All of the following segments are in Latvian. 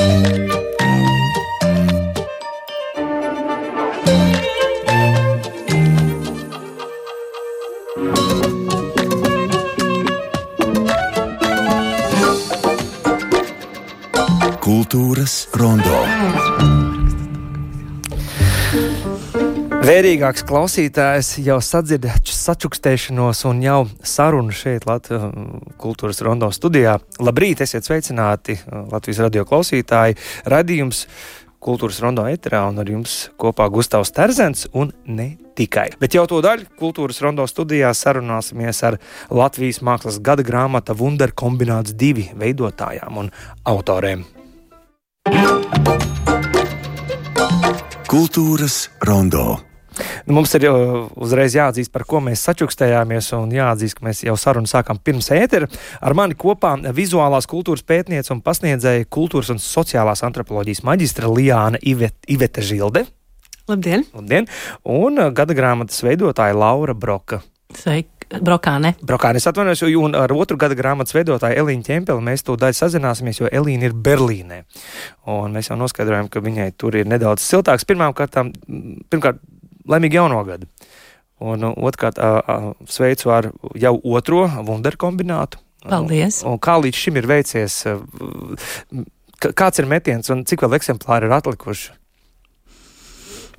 Kultūras Vērīgāks klausītājs jau sadzird sačukstēšanos un jau sarunu šeit Latvijas kultūras rondo studijā. Labrīt, esiet sveicināti Latvijas radio klausītāji. Radījums kultūras rondo eterā un ar jums kopā Gustavs Terzens un ne tikai. Bet jau to daļu kultūras rondo studijā sarunāsimies ar Latvijas mākslas gada grāmata Wunder kombināts divi veidotājām un autoriem. Kultūras rondo. Nu, mums ir uzreiz jāatzīst, par ko mēs sačukstējāmies, un jāatzīst, ka mēs jau sarunu sākām pirms ētera. Ar mani kopā vizuālās kultūras pētniece un pasniedzēja kultūras un sociālās antropoloģijas maģistra Lijāna Ivete Žilde. Labdien! Labdien! Un gada grāmatas veidotāja Laura Broka. Sveiki! Brokāne. Brokāne, es atvainojos, un ar otru gada grāmatas veidotāju Elīnu Čempeli mēs to daļu sazināsimies, jo Elīna ir Berlīnē. Un mēs jau noskaidrojam, ka viņai tur ir nedaudz siltāks. Pirmkārt, pirmkārt laimīgi jauno gadu. Un otrkārt, sveicu ar jau otro Wunder kombinātu. Paldies! Un, un kā līdz šim ir veicies, kāds ir metiens un cik vēl eksemplāri ir atlikuši?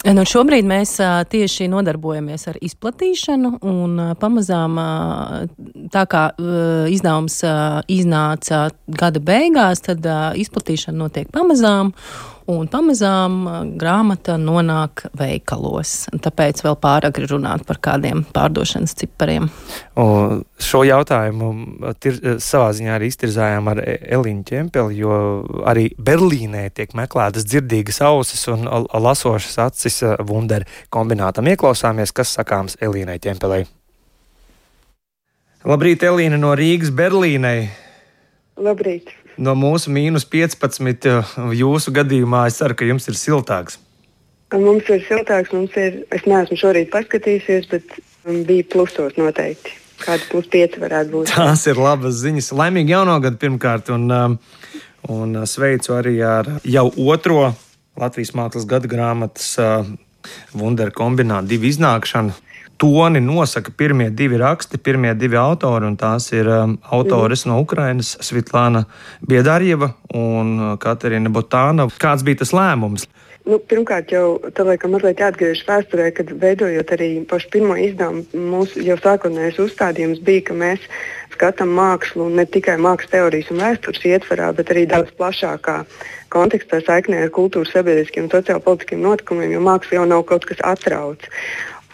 Nu, šobrīd mēs tieši nodarbojamies ar izplatīšanu, un pamazām tā kā izdevums iznāca gada beigās, tad izplatīšana notiek pamazām un pamazām grāmata nonāk veikalos. Tāpēc vēl pāragri runāt par kādiem pārdošanas cipariem. Un šo jautājumu tir, savā ziņā arī iztirzājām ar e, Elīnu Čempeli, jo arī Berlīnē tiek meklētas dzirdīgas ausis un lasošas acis Wunder kombinātam. Ieklausāmies, kas sakāms Elīnai Čempelei. Labrīt, Elīna no Rīgas Berlīnei! Labrīt! No mūsu mīnus 15, eh, jūsu gadījumā es ceru, ka jums ir siltāks. Mums ir siltāks, mums ir, es neesmu šorīt paskatījusies, bet bija plusos noteikti. Kāda plus 5 varētu būt? Tās ir labas ziņas. Laimīgi jauno gadu pirmkārt, un, um, un uh, sveicu arī ar jau otro Latvijas mākslas gada grāmatas uh, Wunder kombinātu divu iznākšanu toni nosaka pirmie divi raksti, pirmie divi autori, un tās ir um, autores mm. no Ukrainas - Svitlāna Biedārjeva un uh, Katerina Botāna. Kāds bija tas lēmums? Nu, pirmkārt, jau tā laikam mazliet jāatgriežas vēsturē, kad veidojot arī pašu pirmo izdevumu, mūsu jau sākotnējais uzstādījums bija, ka mēs skatām mākslu ne tikai mākslas teorijas un vēstures ietvarā, bet arī daudz plašākā kontekstā saiknē ar kultūras, sabiedriskiem un sociālpolitiskiem notikumiem, jo māksla jau nav kaut kas atrauc.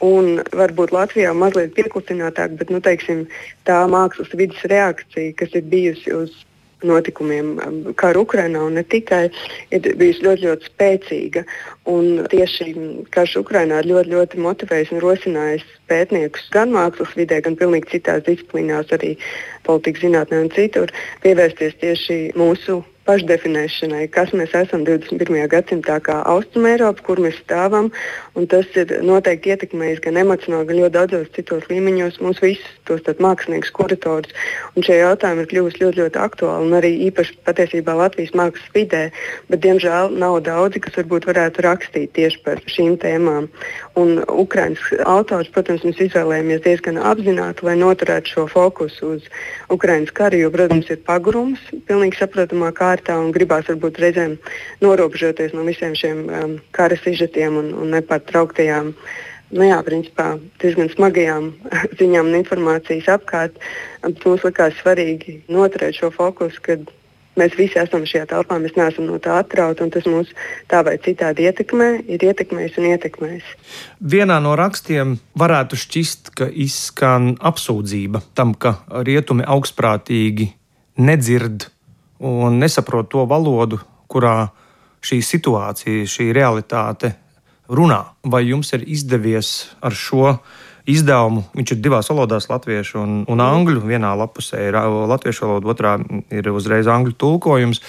Un varbūt Latvijā mazliet pieklusinātāk, bet nu, teiksim, tā mākslas vidas reakcija, kas ir bijusi uz notikumiem kara Ukrainā un ne tikai, ir bijusi ļoti, ļoti spēcīga. Un tieši karš Ukrainā ir ļoti, ļoti motivējis un rosinājis pētniekus gan mākslas vidē, gan pilnīgi citās disciplīnās, arī politikas zinātnē un citur, pievērsties tieši mūsu pašdefinēšanai, kas mēs esam 21. gadsimtā, kā Austrumēropa, kur mēs stāvam. Tas ir noteikti ietekmējis gan emocionāli, gan ļoti daudzos citos līmeņos mūsu visus, tos māksliniekus, kuratorus. Šie jautājumi ir kļuvuši ļoti, ļoti aktuāli un arī īpaši patiesībā Latvijas mākslas vidē. Bet, diemžēl, nav daudzi, kas varbūt varētu rakstīt tieši par šīm tēmām. Un Ukraiņas autors, protams, mēs izvēlējāmies diezgan apzināti, lai noturētu šo fokusu uz Ukraiņas karu, jo, protams, ir pagurums, pilnīgi saprotamā kārtā kārtā un gribās varbūt reizēm norobežoties no visiem šiem um, kara sižetiem un, un nepārtrauktajām. Nu jā, principā diezgan smagajām ziņām un informācijas apkārt. Mums likās svarīgi noturēt šo fokusu, kad mēs visi esam šajā telpā, mēs neesam no tā atrauti, un tas mūs tā vai citādi ietekmē, ir ietekmējis un ietekmējis. Vienā no rakstiem varētu šķist, ka izskan apsūdzība tam, ka rietumi augstprātīgi nedzird un nesaprot to valodu, kurā šī situācija, šī realitāte runā. Vai jums ir izdevies ar šo izdevumu? Viņš ir divās valodās, latviešu un, un angļu. Vienā lapusē ir latviešu valoda, otrā ir uzreiz angļu tulkojums.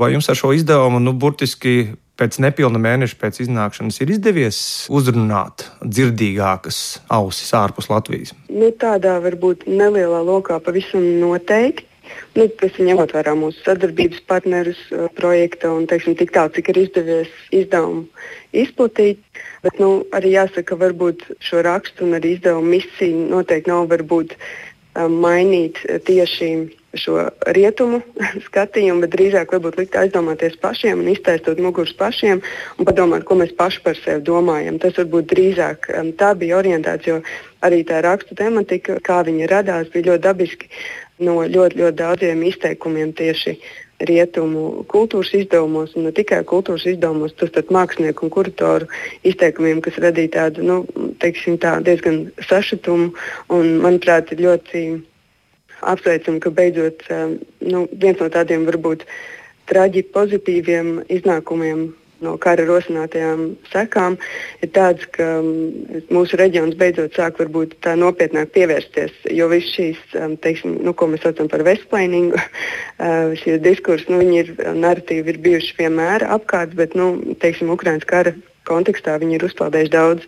Vai jums ar šo izdevumu, nu, burtiski pēc nepilna mēneša pēc iznākšanas, ir izdevies uzrunāt dzirdīgākas ausis ārpus Latvijas? Nu, tādā varbūt nelielā lokā pavisam noteikti. Nu, tas ir ņemot vērā mūsu sadarbības partnerus uh, projekta un teiksim, tik tālu, cik ir izdevies izdevumu izplatīt. Bet nu, arī jāsaka, ka varbūt šo rakstu un arī izdevumu misiju noteikti nav varbūt um, mainīt tieši šo rietumu skatījumu, bet drīzāk varbūt likt aizdomāties pašiem un iztaistot mugurus pašiem un padomāt, ko mēs paši par sevi domājam. Tas varbūt drīzāk um, tā bija orientācija, jo arī tā rakstu tematika, kā viņa radās, bija ļoti dabiski no ļoti, ļoti daudziem izteikumiem tieši rietumu kultūras izdevumos, un ne tikai kultūras izdevumos, tas mākslinieku un kuratoru izteikumiem, kas radīja tādu nu, tā, diezgan sašutumu. Un, manuprāt, ir ļoti apsveicami, ka beidzot nu, viens no tādiem varbūt traģiski pozitīviem iznākumiem no kara rosinātajām sekām ir tāds, ka mm, mūsu reģions beidzot sāk varbūt tā nopietnāk pievērsties, jo viss šīs, mm, teiksim, nu, ko mēs saucam par vesplainingu, šie diskursi, nu, viņi ir, narratīvi ir bijuši vienmēr apkārt, bet, nu, teiksim, Ukrainas kara kontekstā viņi ir uzpeldējuši daudz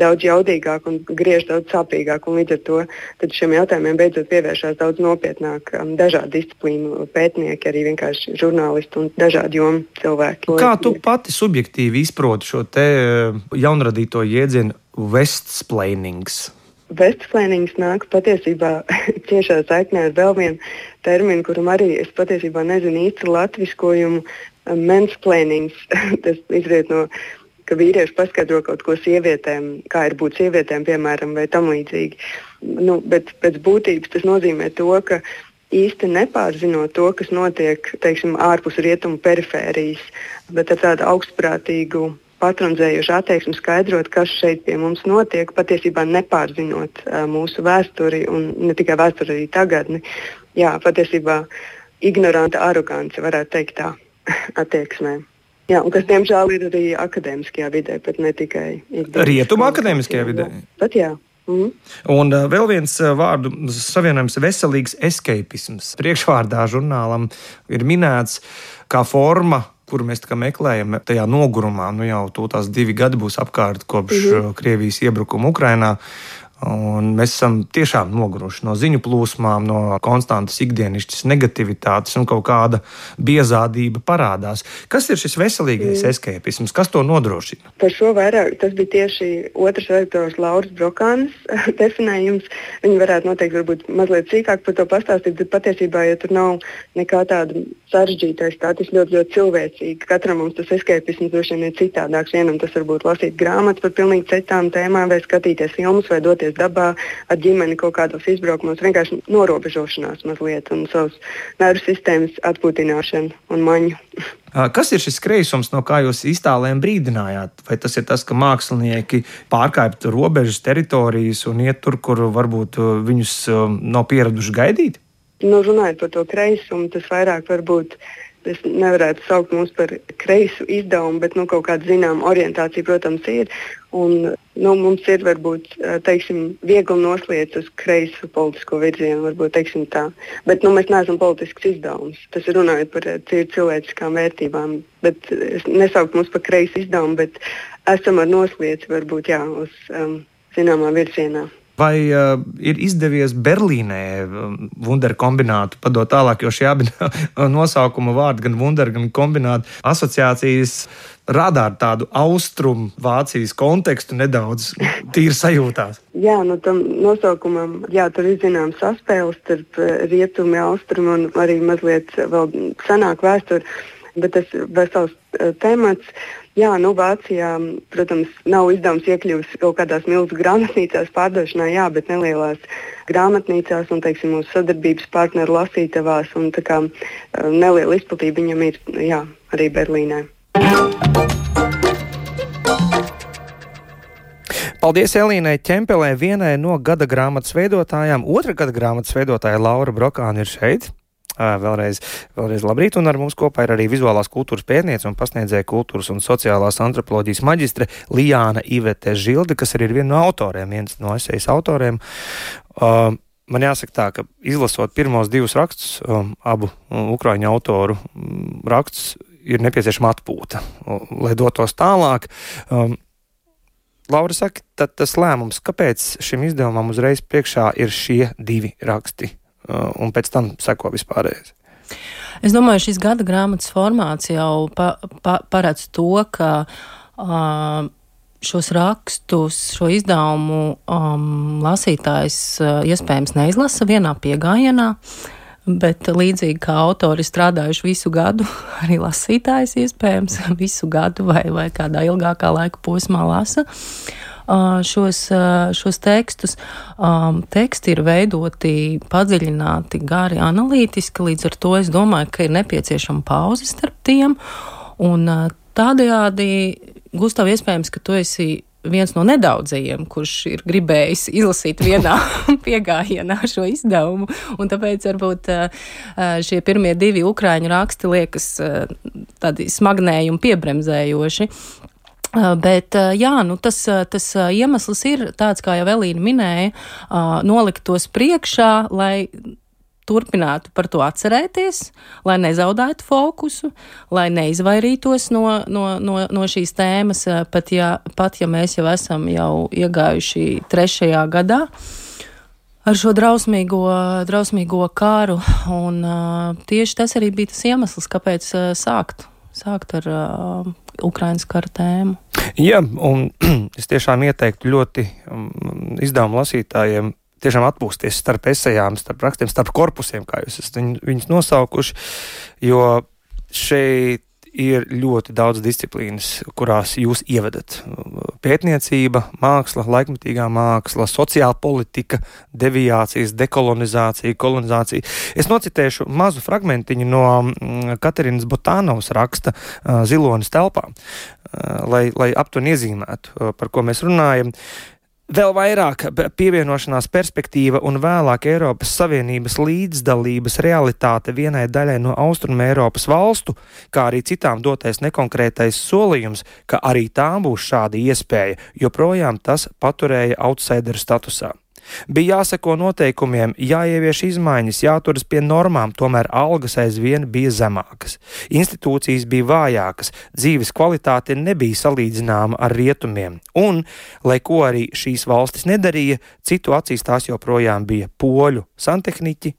daudz jaudīgāk un griež daudz sāpīgāk. Līdz ar to šiem jautājumiem beidzot pievēršās daudz nopietnāk um, dažādu disciplīnu pētnieki, arī vienkārši žurnālisti un dažādu jomu cilvēki. Kā tu pati subjektīvi izproti šo te uh, jaunradīto jēdzienu vestsplainings? Vestsplainings nāk patiesībā ciešā saiknē ar vēl vienu terminu, kuram arī es patiesībā nezinu īsti latviskojumu. Mansplainings, tas izriet no ka vīrieši paskaidro kaut ko sievietēm, kā ir būt sievietēm, piemēram, vai tam līdzīgi. Nu, bet pēc būtības tas nozīmē to, ka īsti nepārzinot to, kas notiek teiksim, ārpus rietumu perifērijas, bet ar tādu augstprātīgu patronizējuši attieksmi skaidrot, kas šeit pie mums notiek, patiesībā nepārzinot uh, mūsu vēsturi un ne tikai vēsturi, arī tagadni. Jā, patiesībā ignoranta arogance, varētu teikt tā, attieksmē. Jā, un kas, diemžēl, ir arī akadēmiskajā vidē, bet ne tikai rietumu akadēmiskajā vidē. Bet, jā. Mm. Un uh, vēl viens uh, vārdu savienojums - veselīgs escapisms. Priekšvārdā žurnālam ir minēts kā forma, kuru mēs meklējam tajā nogurumā. Nu jau tās divi gadi būs apkārt kopš mm -hmm. Krievijas iebrukuma Ukrajinā. Un mēs esam tiešām noguruši no ziņu plūsmām, no konstantas ikdienišķas negativitātes un kaut kāda biezādība parādās. Kas ir šis veselīgais mm. eskepisms, kas to nodrošina? Par šo vairāk tas bija tieši otrs redaktors Lauris Brokāns definējums. Viņi varētu noteikti varbūt mazliet sīkāk par to pastāstīt, bet patiesībā, ja tur nav nekā tāda sarežģītais, tā tas ļoti, ļoti cilvēcīgi. Katram mums tas eskepisms droši vien ir citādāks. Vienam tas varbūt lasīt grāmatas par pilnīgi citām tēmām vai skatīties filmas vai doties dabā ar ģimeni kaut kādos izbraukumos, vienkārši norobežošanās mazliet un savas nervu sistēmas atpūtināšanu un maņu. Kas ir šis kreisums, no kā jūs iztālēm brīdinājāt? Vai tas ir tas, ka mākslinieki pārkāpj robežas teritorijas un iet tur, kur varbūt viņus nav pieraduši gaidīt? Nu, runājot par to kreisumu, tas vairāk varbūt Es nevarētu saukt mūs par kreisu izdevumu, bet nu, kaut kāda zināmā orientācija, protams, ir. Un, nu, mums ir varbūt teiksim, viegli noslēgt uz kreisu politisko virzienu, varbūt teiksim tā. Bet nu, mēs neesam politisks izdevums. Tas ir runājot par cilvēciskām vērtībām. Bet es nesauktu mūs par kreisu izdevumu, bet esam ar noslēdzi varbūt jā, uz um, zināmā virzienā. Vai uh, ir izdevies Berlīnē Wunderu kombinātu padot tālāk, jo šie abi nosaukuma vārdi, gan Wunderu, gan kombinātu asociācijas rada tādu austrumu Vācijas kontekstu nedaudz tīri sajūtās. Jā, nu tam nosaukumam, jā, tur ir zināms saspēles starp rietumu, austrumu un arī mazliet vēl senāku vēsturi, bet tas vesels temats. Jā, nu, Vācijā, protams, nav izdevums iekļuvis kaut kādās milzu grāmatnīcās pārdošanā, jā, bet nelielās grāmatnīcās un, teiksim, mūsu sadarbības partneru lasītavās. Un, kā, neliela izplatība viņam ir jā, arī Berlīnē. Paldies Elīnai Čempelē, vienai no gada grāmatas veidotājām. Otra gada grāmatas veidotāja Laura Brokāna ir šeit. Vēlreiz, vēlreiz labrīt, un ar mums kopā ir arī vizuālās kultūras pētniece un pasniedzēja kultūras un sociālās antropoloģijas maģistre Lijāna Ivete Žilde, kas arī ir viena no autoriem, viens no esejas autoriem. Uh, man jāsaka tā, ka izlasot pirmos divus rakstus, um, abu um, ukraiņu autoru um, rakstus, ir nepieciešama atpūta, lai dotos tālāk. Um, Laura saka, tad tas lēmums, kāpēc šim izdevumam uzreiz priekšā ir šie divi raksti un pēc tam seko vispārējais. Es domāju, šis gada grāmatas formāts jau pa, pa, paredz to, ka uh, šos rakstus, šo izdevumu um, lasītājs uh, iespējams neizlasa vienā piegājienā. Bet līdzīgi kā autori strādājuši visu gadu, arī lasītājs iespējams visu gadu vai, vai kādā ilgākā laika posmā lasa. Uh, šos, šos tekstus. Teksti ir veidoti padziļināti, gari, analītiski, līdz ar to es domāju, ka ir nepieciešama pauze starp tiem. Un tādējādi, Gustav, iespējams, ka tu esi viens no nedaudzajiem, kurš ir gribējis izlasīt vienā piegājienā šo izdevumu. Tāpēc varbūt šie pirmie divi ukrāņu raksti liekas tādi smagnēji un piebremzējoši. Bet jā, nu tas, tas iemesls ir tāds, kā jau Elīna minēja, nolikt tos priekšā, lai turpinātu par to atcerēties, lai nezaudētu fokusu, lai neizvairītos no, no, no, no šīs tēmas, pat ja, pat ja mēs jau esam jau iegājuši trešajā gadā ar šo drausmīgo, drausmīgo kāru. Un, uh, tieši tas arī bija tas iemesls, kāpēc uh, sākt, sākt ar uh, Ukraiņas kara tēmu. Jā, un es tiešām ieteiktu ļoti um, izdevumu lasītājiem tiešām atpūsties starp esejām, starp rakstiem, starp korpusiem, kā jūs esat viņus nosaukuši, jo šeit ir ļoti daudz disciplīnas, kurās jūs ievedat. Pētniecība, māksla, laikmatīgā māksla, sociāla politika, deviācijas, dekolonizācija, kolonizācija. Es nocitēšu mazu fragmentiņu no mm, Katerinas Botānovas raksta Zilonas telpā, lai, lai aptuveni iezīmētu, par ko mēs runājam. Vēl vairāk pievienošanās perspektīva un vēlāk Eiropas Savienības līdzdalības realitāte vienai daļai no Austruma Eiropas valstu, kā arī citām dotais nekonkrētais solījums, ka arī tām būs šāda iespēja, joprojām tas paturēja outsideru statusā. Bija jāseko noteikumiem, jāievieš izmaiņas, jāturas pie normām, tomēr algas aizvien bija zemākas. Institūcijas bija vājākas, dzīves kvalitāte nebija salīdzināma ar rietumiem, un, lai ko arī šīs valstis nedarīja, citu acīs tās joprojām bija poļu santehniķi,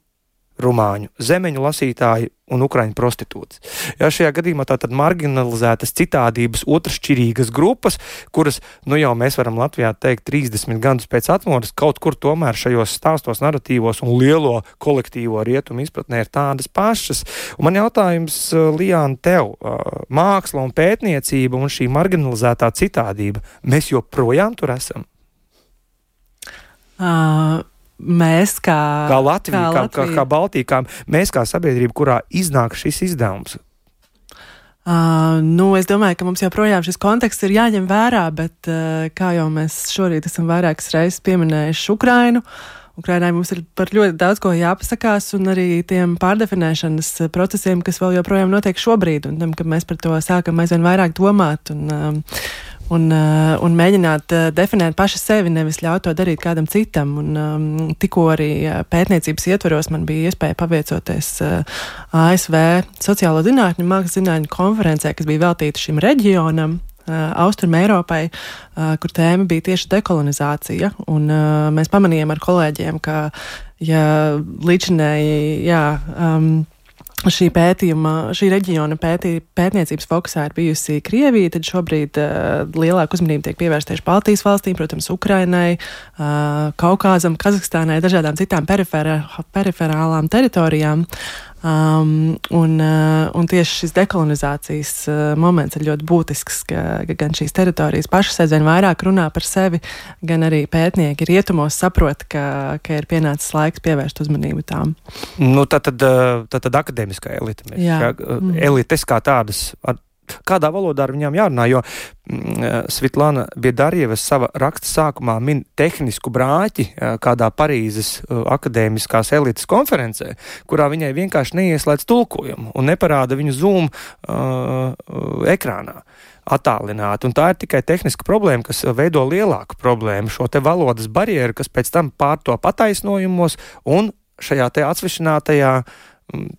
rumāņu zemeņu lasītāji un ukraiņu prostitūtas. Ja šajā gadījumā tā tad marginalizētas citādības otršķirīgas grupas, kuras, nu jau mēs varam Latvijā teikt, 30 gadus pēc atmodas kaut kur tomēr šajos stāstos, narratīvos un lielo kolektīvo rietumu izpratnē ir tādas pašas. Un man jautājums, uh, Lijāna, tev, uh, māksla un pētniecība un šī marginalizētā citādība, mēs joprojām tur esam? Uh, mēs kā, kā Latvija, kā, kā, Latvija. kā, kā Baltija, kā mēs kā sabiedrība, kurā iznāk šis izdevums. Uh, nu, es domāju, ka mums joprojām šis konteksts ir jāņem vērā, bet uh, kā jau mēs šorīt esam vairākas reizes pieminējuši Ukrainu, Ukrainai mums ir par ļoti daudz ko jāpasakās, un arī tiem pārdefinēšanas procesiem, kas vēl joprojām notiek šobrīd, un tam, ka mēs par to sākam aizvien vairāk domāt. Un, uh, un, uh, un mēģināt uh, definēt paši sevi, nevis ļaut to darīt kādam citam. Un, um, tikko arī uh, pētniecības ietvaros man bija iespēja paviecoties uh, ASV sociālo zinātņu, mākslas zinātņu konferencē, kas bija veltīta šim reģionam. Austrum Eiropai, kur tēma bija tieši dekolonizācija. Un, mēs pamanījām ar kolēģiem, ka ja līdzinēji, jā, um, šī pētījuma, šī reģiona pētī, pētniecības fokusā ir bijusi Krievija, tad šobrīd uh, lielāka uzmanība tiek pievērsta tieši Baltijas valstīm, protams, Ukrainai, uh, Kaukāzam, Kazahstānai, dažādām citām periferālām teritorijām. Um, un, uh, un tieši šis dekolonizācijas uh, moments ir ļoti būtisks, ka, ka gan šīs teritorijas pašas aizvien vairāk runā par sevi, gan arī pētnieki rietumos saprot, ka, ka ir pienācis laiks pievērst uzmanību tām. Nu, tā tad, uh, tā tad akadēmiskā elite. Mēs, Jā. Jā, uh, mm. Elites kā tādas. Ar, kādā valodā ar viņām jārunā. Jo mm, eh, Svetlana Biedarjeva savā raksta sākumā min tehnisku brāķi eh, kādā Parīzes eh, akadēmiskās elites konferencē, kurā viņai vienkārši neieslēdz tulkojumu un neparāda viņu zoom uh, ekrānā attālināti. Un tā ir tikai tehniska problēma, kas veido lielāku problēmu, šo te valodas barjeru, kas pēc tam pārtop attaisnojumos un šajā te atsvešinātajā uh,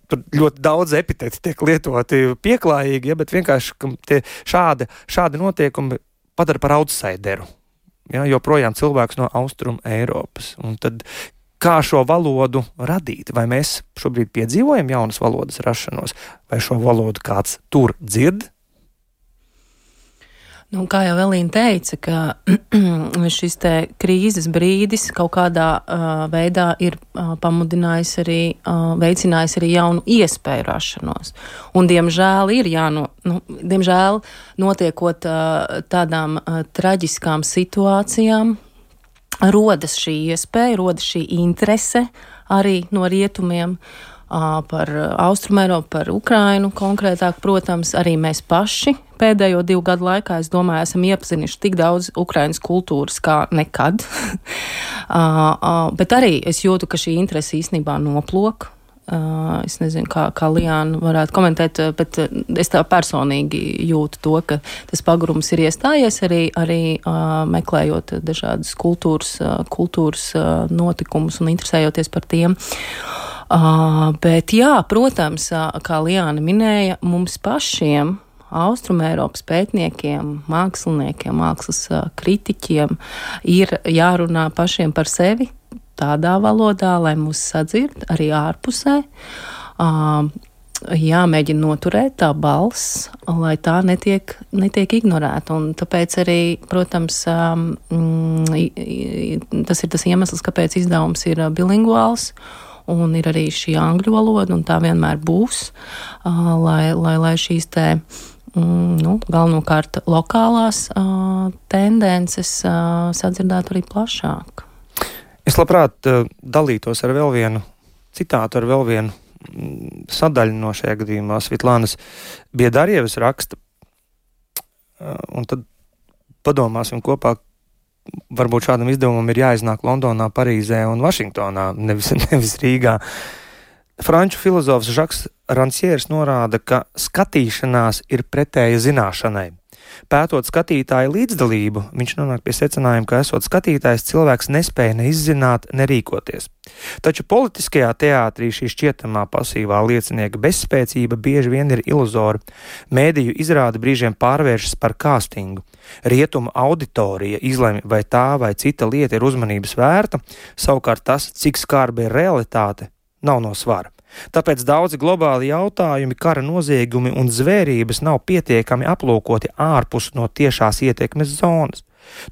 Tur ļoti daudz epitetu tiek lietoti pieklājīgi, ja, bet vienkārši šādi, šādi notiekumi padara par outsideru. Ja, joprojām cilvēks no austrumu Eiropas. Un tad kā šo valodu radīt. Vai mēs šobrīd piedzīvojam jaunas valodas rašanos, vai šo valodu kāds tur dzird? Nu, kā jau Elīna teica, ka šis krīzes brīdis kaut kādā uh, veidā ir uh, pamudinājis arī, uh, veicinājis arī jaunu iespēju rašanos. Un, diemžēl, ir jāno, nu, diemžēl notiekot uh, tādām uh, traģiskām situācijām, rodas šī iespēja, rodas šī interese arī no rietumiem. Par Austrumēropu, par Ukrainu konkrētāk, protams, arī mēs paši pēdējo divu gadu laikā, es domāju, esam iepazinuši tik daudz Ukrainas kultūras kā nekad. Bet arī es jūtu, ka šī interese īstenībā noplok. Es nezinu, kā, kā Lijāna varētu komentēt, bet es tā personīgi jūtu to, ka tas pagrums ir iestājies arī, arī meklējot dažādas kultūras, kultūras notikumus un interesējoties par tiem. Uh, bet jā, protams, uh, kā Lijāna minēja, mums pašiem Austrumēropas pētniekiem, māksliniekiem, mākslas kritiķiem ir jārunā pašiem par sevi, tādā valodā, lai mūs sadzird arī ārpusē. Jāmēģina noturēt tā balss, lai tā netiek, netiek ignorēta. Un tāpēc arī, protams, um, tas ir tas iemesls, kāpēc izdevums ir bilinguāls. Un ir arī šī angļu valoda, un tā vienmēr būs, lai, lai, lai šīs te, mm, nu, galvenokārt lokālās uh, tendences uh, sadzirdētu arī plašāk. Es labprāt uh, dalītos ar vēl vienu citātu, ar vēl vienu mm, sadaļu no šajā gadījumā. Svitlānas Biedārievis raksta, un tad padomāsim kopā, varbūt šādam izdevumam ir jāiznāk Londonā, Parīzē un Vašingtonā, nevis, nevis Rīgā. Franču filozofs Žaks Rancieris norāda, ka skatīšanās ir pretēja zināšanai. Pētot skatītāju līdzdalību, viņš nonāk pie secinājuma, ka esot skatītājs, cilvēks nespēja ne izzināt, ne rīkoties. Taču politiskajā teātrī šī šķietamā pasīvā liecinieka bezspēcība bieži vien ir iluzora. Mēdīju izrāda brīžiem pārvēršas par kāstingu. Rietuma auditorija izlemj, vai tā vai cita lieta ir uzmanības vērta, savukārt tas, cik skarba ir realitāte, nav no svara. Tāpēc daudzi globāli jautājumi, kara noziegumi un zvērības nav pietiekami aplūkoti ārpus no tiešās ietekmes zonas.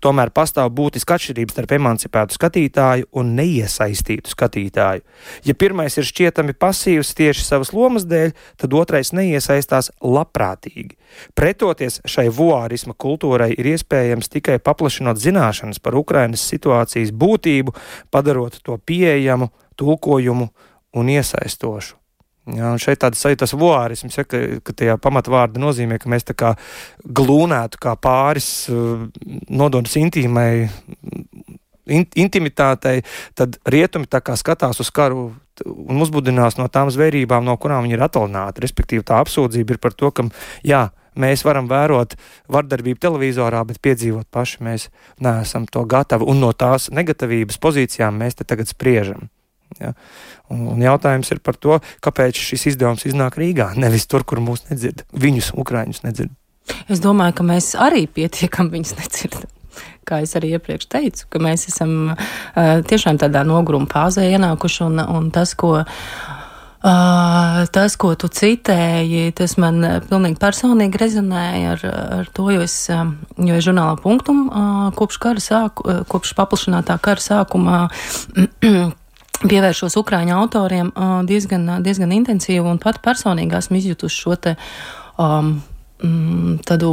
Tomēr pastāv būtiska atšķirība starp emancipētu skatītāju un neiesaistītu skatītāju. Ja pirmais ir šķietami pasīvs tieši savas lomas dēļ, tad otrais neiesaistās labprātīgi. Pretoties šai vuārisma kultūrai ir iespējams tikai paplašinot zināšanas par Ukrainas situācijas būtību, padarot to pieejamu, tulkojumu un iesaistošu. Ja, un šeit tāds sajūtas voārisms, ja, ka, ka tajā pamatvārda nozīmē, ka mēs tā kā glūnētu kā pāris uh, nododas intīmai, in, intimitātei, tad rietumi tā kā skatās uz karu un uzbudinās no tām zvērībām, no kurām viņi ir attālināti. Respektīvi, tā apsūdzība ir par to, ka, jā, mēs varam vērot vardarbību televizorā, bet piedzīvot paši mēs neesam to gatavi, un no tās negatīvības pozīcijām mēs te tagad spriežam. Ja? Un, un jautājums ir par to, kāpēc šis izdevums iznāk Rīgā, nevis tur, kur mūs nedzird. Viņus, Ukrāņus, nedzird. Es domāju, ka mēs arī pietiekam viņus nedzirdam. Kā jau arī iepriekš teicu, ka mēs esam uh, tiešām tādā noguruma fāzē ienākuši, un, un tas, ko Uh, tas, ko tu citēji, tas man pilnīgi personīgi rezonēja ar, ar to, jo es, jo es žurnālā punktum uh, kopš kara sāku, kopš paplašinātā kara sākumā pievēršos Ukrāņu autoriem diezgan, diezgan intensīvi un pat personīgi esmu izjutusi šo te um, tādu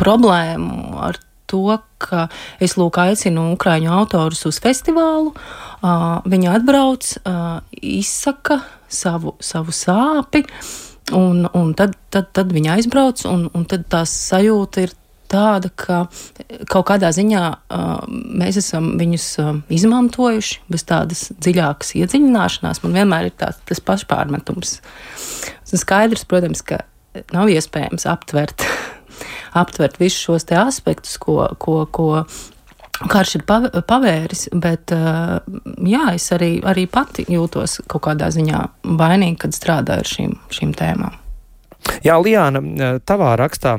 problēmu ar to, ka es lūk aicinu Ukrāņu autorus uz festivālu, uh, viņi atbrauc, uh, izsaka savu, savu sāpi, un, un tad, tad, tad viņi aizbrauc, un, un tad tās sajūta ir tāda, ka kaut kādā ziņā uh, mēs esam viņus uh, izmantojuši bez tādas dziļākas iedziļināšanās. Man vienmēr ir tāds, tas pašpārmetums. Un skaidrs, protams, ka nav iespējams aptvert, aptvert visus šos aspektus, ko, ko, ko karš ir pavēris, bet jā, es arī, arī pati jūtos kaut kādā ziņā vainīga, kad strādāju ar šīm, šīm tēmām. Jā, Lijāna, tavā rakstā,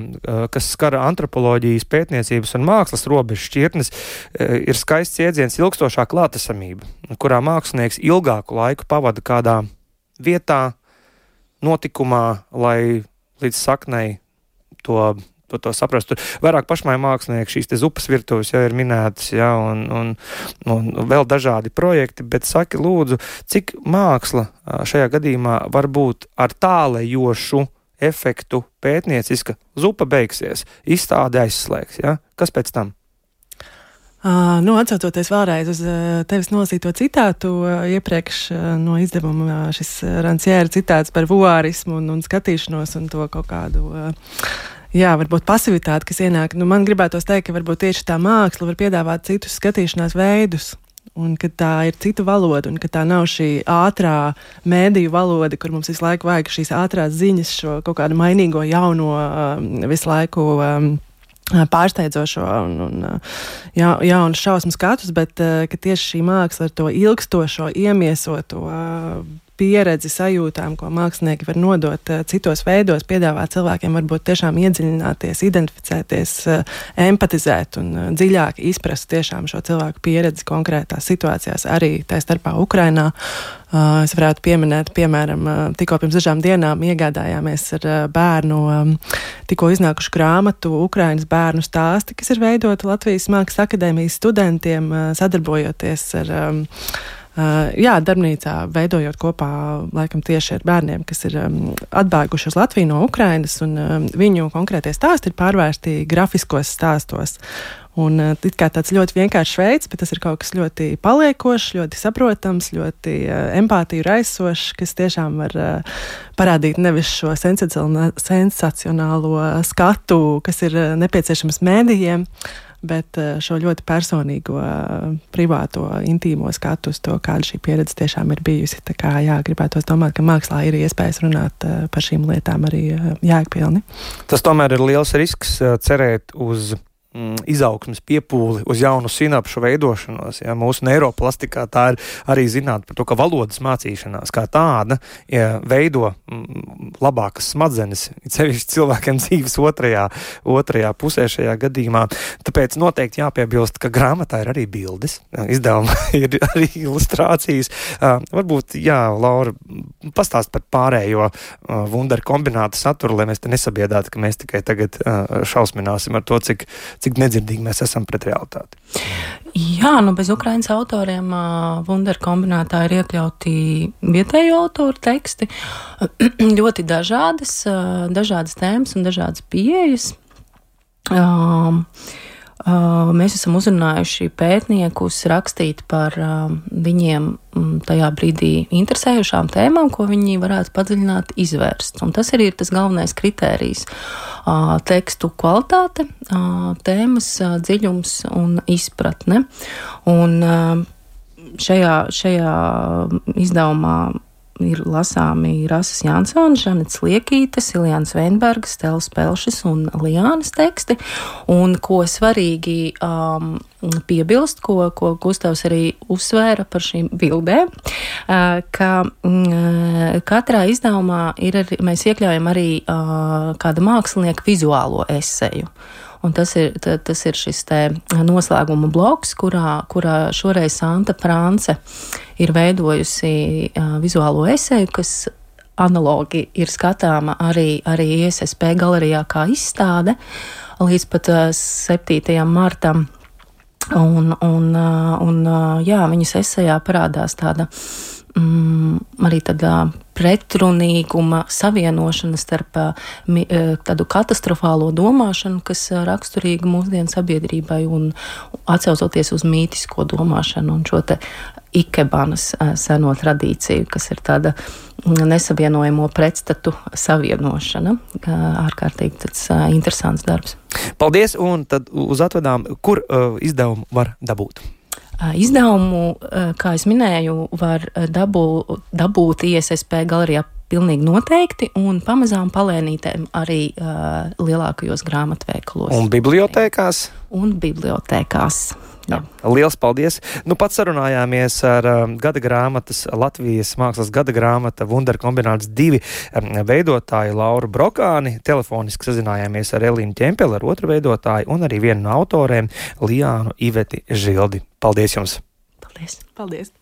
kas skar antropoloģijas, pētniecības un mākslas robežu šķirtnes, ir skaists jēdziens ilgstošā klātesamība, kurā mākslinieks ilgāku laiku pavada kādā vietā, notikumā, lai līdz saknei to to, to saprast. Tur vairāk pašmai mākslinieki šīs zupas virtuves jau ir minētas, ja, un, un, un vēl dažādi projekti, bet saki, lūdzu, cik māksla šajā gadījumā var būt ar tālējošu efektu pētnieciska, zupa beigsies, izstāde aizslēgs. Ja? Kas pēc tam? Uh, nu, atcaucoties vēlreiz uz uh, tevis nolasīto citātu, uh, iepriekš no izdevuma šis Ranciēra citāts par vuārismu un, un skatīšanos un to kaut kādu. Jā, varbūt pasivitāte, kas ienāk. Nu, man gribētos teikt, ka varbūt tieši tā māksla var piedāvāt citus skatīšanās veidus, un ka tā ir cita valoda, un ka tā nav šī ātrā mēdīju valoda, kur mums visu laiku vajag šīs ātrās ziņas, šo kaut kādu mainīgo, jauno, um, visu laiku. Um, pārsteidzošo un, un ja, jaunu šausmu skatus, bet ka tieši šī māksla ar to ilgstošo, iemiesoto pieredzi, sajūtām, ko mākslinieki var nodot uh, citos veidos, piedāvāt cilvēkiem varbūt tiešām iedziļināties, identificēties, uh, empatizēt un uh, dziļāk izprast tiešām šo cilvēku pieredzi konkrētās situācijās, arī tā starpā Ukrainā. Es varētu pieminēt, piemēram, tikko pirms dažām dienām iegādājāmies ar bērnu um, tikko iznākušu grāmatu Ukrainas bērnu stāsti, kas ir veidota Latvijas Mākslas akadēmijas studentiem, sadarbojoties ar um, jā, darbnīcā veidojot kopā laikam tieši ar bērniem, kas ir atbēguši uz Latviju no Ukrainas, un viņu konkrētie stāsti ir pārvērsti grafiskos stāstos. Un uh, it kā tāds ļoti vienkāršs veids, bet tas ir kaut kas ļoti paliekošs, ļoti saprotams, ļoti uh, empātiju raisošs, kas tiešām var parādīt nevis šo sensacionālo skatu, kas ir nepieciešams mēdījiem, bet eh, šo ļoti personīgo, eh, privāto, intīmo skatu uz to, kāda šī pieredze tiešām ir bijusi. Tā kā jā, gribētu domāt, ka mākslā ir iespējas runāt eh, par šīm lietām arī jēgpilni. Tas tomēr ir liels risks cerēt uz mm, izaugsmes piepūli, uz jaunu sinapšu veidošanos. Ja, mūsu neiroplastikā tā ir arī zinātnē par to, ka valodas mācīšanās kā tāda ja, veido mm, labākas smadzenes, cevišķi cilvēkiem dzīves otrajā, otrajā pusē šajā gadījumā. Tāpēc noteikti jāpiebilst, ka grāmatā ir arī bildes, izdevumā ir arī ilustrācijas. Uh, varbūt, jā, Laura, pastāst par pārējo uh, wunderu kombinātu saturu, lai mēs te nesabiedātu, ka mēs tikai tagad uh, šausmināsim ar to, cik, cik nedzirdīgi mēs esam pret realitāti. Jā, nu bez Ukraiņas autoriem Wunderu kombinātā ir iekļauti vietējo autoru teksti. ļoti dažādas, dažādas tēmas un dažādas pieejas. Um, Uh, mēs esam uzrunājuši pētniekus rakstīt par uh, viņiem mm, tajā brīdī interesējušām tēmām, ko viņi varētu padziļināt, izvērst. Un tas arī ir tas galvenais kritērijs uh, - tekstu kvalitāte, tēmas dziļums un izpratne. Un šajā, šajā izdevumā ir lasāmi Rasas Jansons, Žanets Liekītes, Iljāns Veinbergs, Stēls Pelšas un Lijānas teksti. Un ko svarīgi um, piebilst, ko, ko Gustavs arī uzsvēra par šīm bildēm, uh, ka uh, katrā izdevumā ir arī, mēs iekļaujam arī uh, kāda mākslinieka vizuālo eseju. Un tas ir, tas ir šis noslēguma bloks, kurā, kurā šoreiz Santa Prānce ir veidojusi uh, vizuālo eseju, kas analogi ir skatāma arī, arī ISSP galerijā kā izstāde līdz pat uh, 7. martam. Un, un, un jā, viņas esejā parādās tāda mm, arī tāda pretrunīguma savienošana starp mi, tādu katastrofālo domāšanu, kas raksturīga mūsdienu sabiedrībai, un atcaucoties uz mītisko domāšanu un šo te ikebanas seno tradīciju, kas ir tāda nesavienojamo pretstatu savienošana. Ārkārtīgi tāds interesants darbs. Paldies, un tad uz atvedām, kur uh, izdevumu var dabūt? Izdevumu, kā jau minēju, var dabū, dabūt ISSP galerijā pilnīgi noteikti, un pamazām palēnītēm arī uh, lielākajos grāmatveikalos. Un bibliotēkās? Un bibliotēkās. Jā. Lielas paldies! Nu, pats sarunājāmies ar um, gada grāmatas, Latvijas mākslas gada grāmata Wonder kombināts divi um, veidotāju Lauru Brokāni. Telefoniski sazinājāmies ar Elīnu Ķempeli, ar otru veidotāju, un arī vienu no autoriem Lijānu Iveti Žildi. Paldies jums! Paldies! Paldies!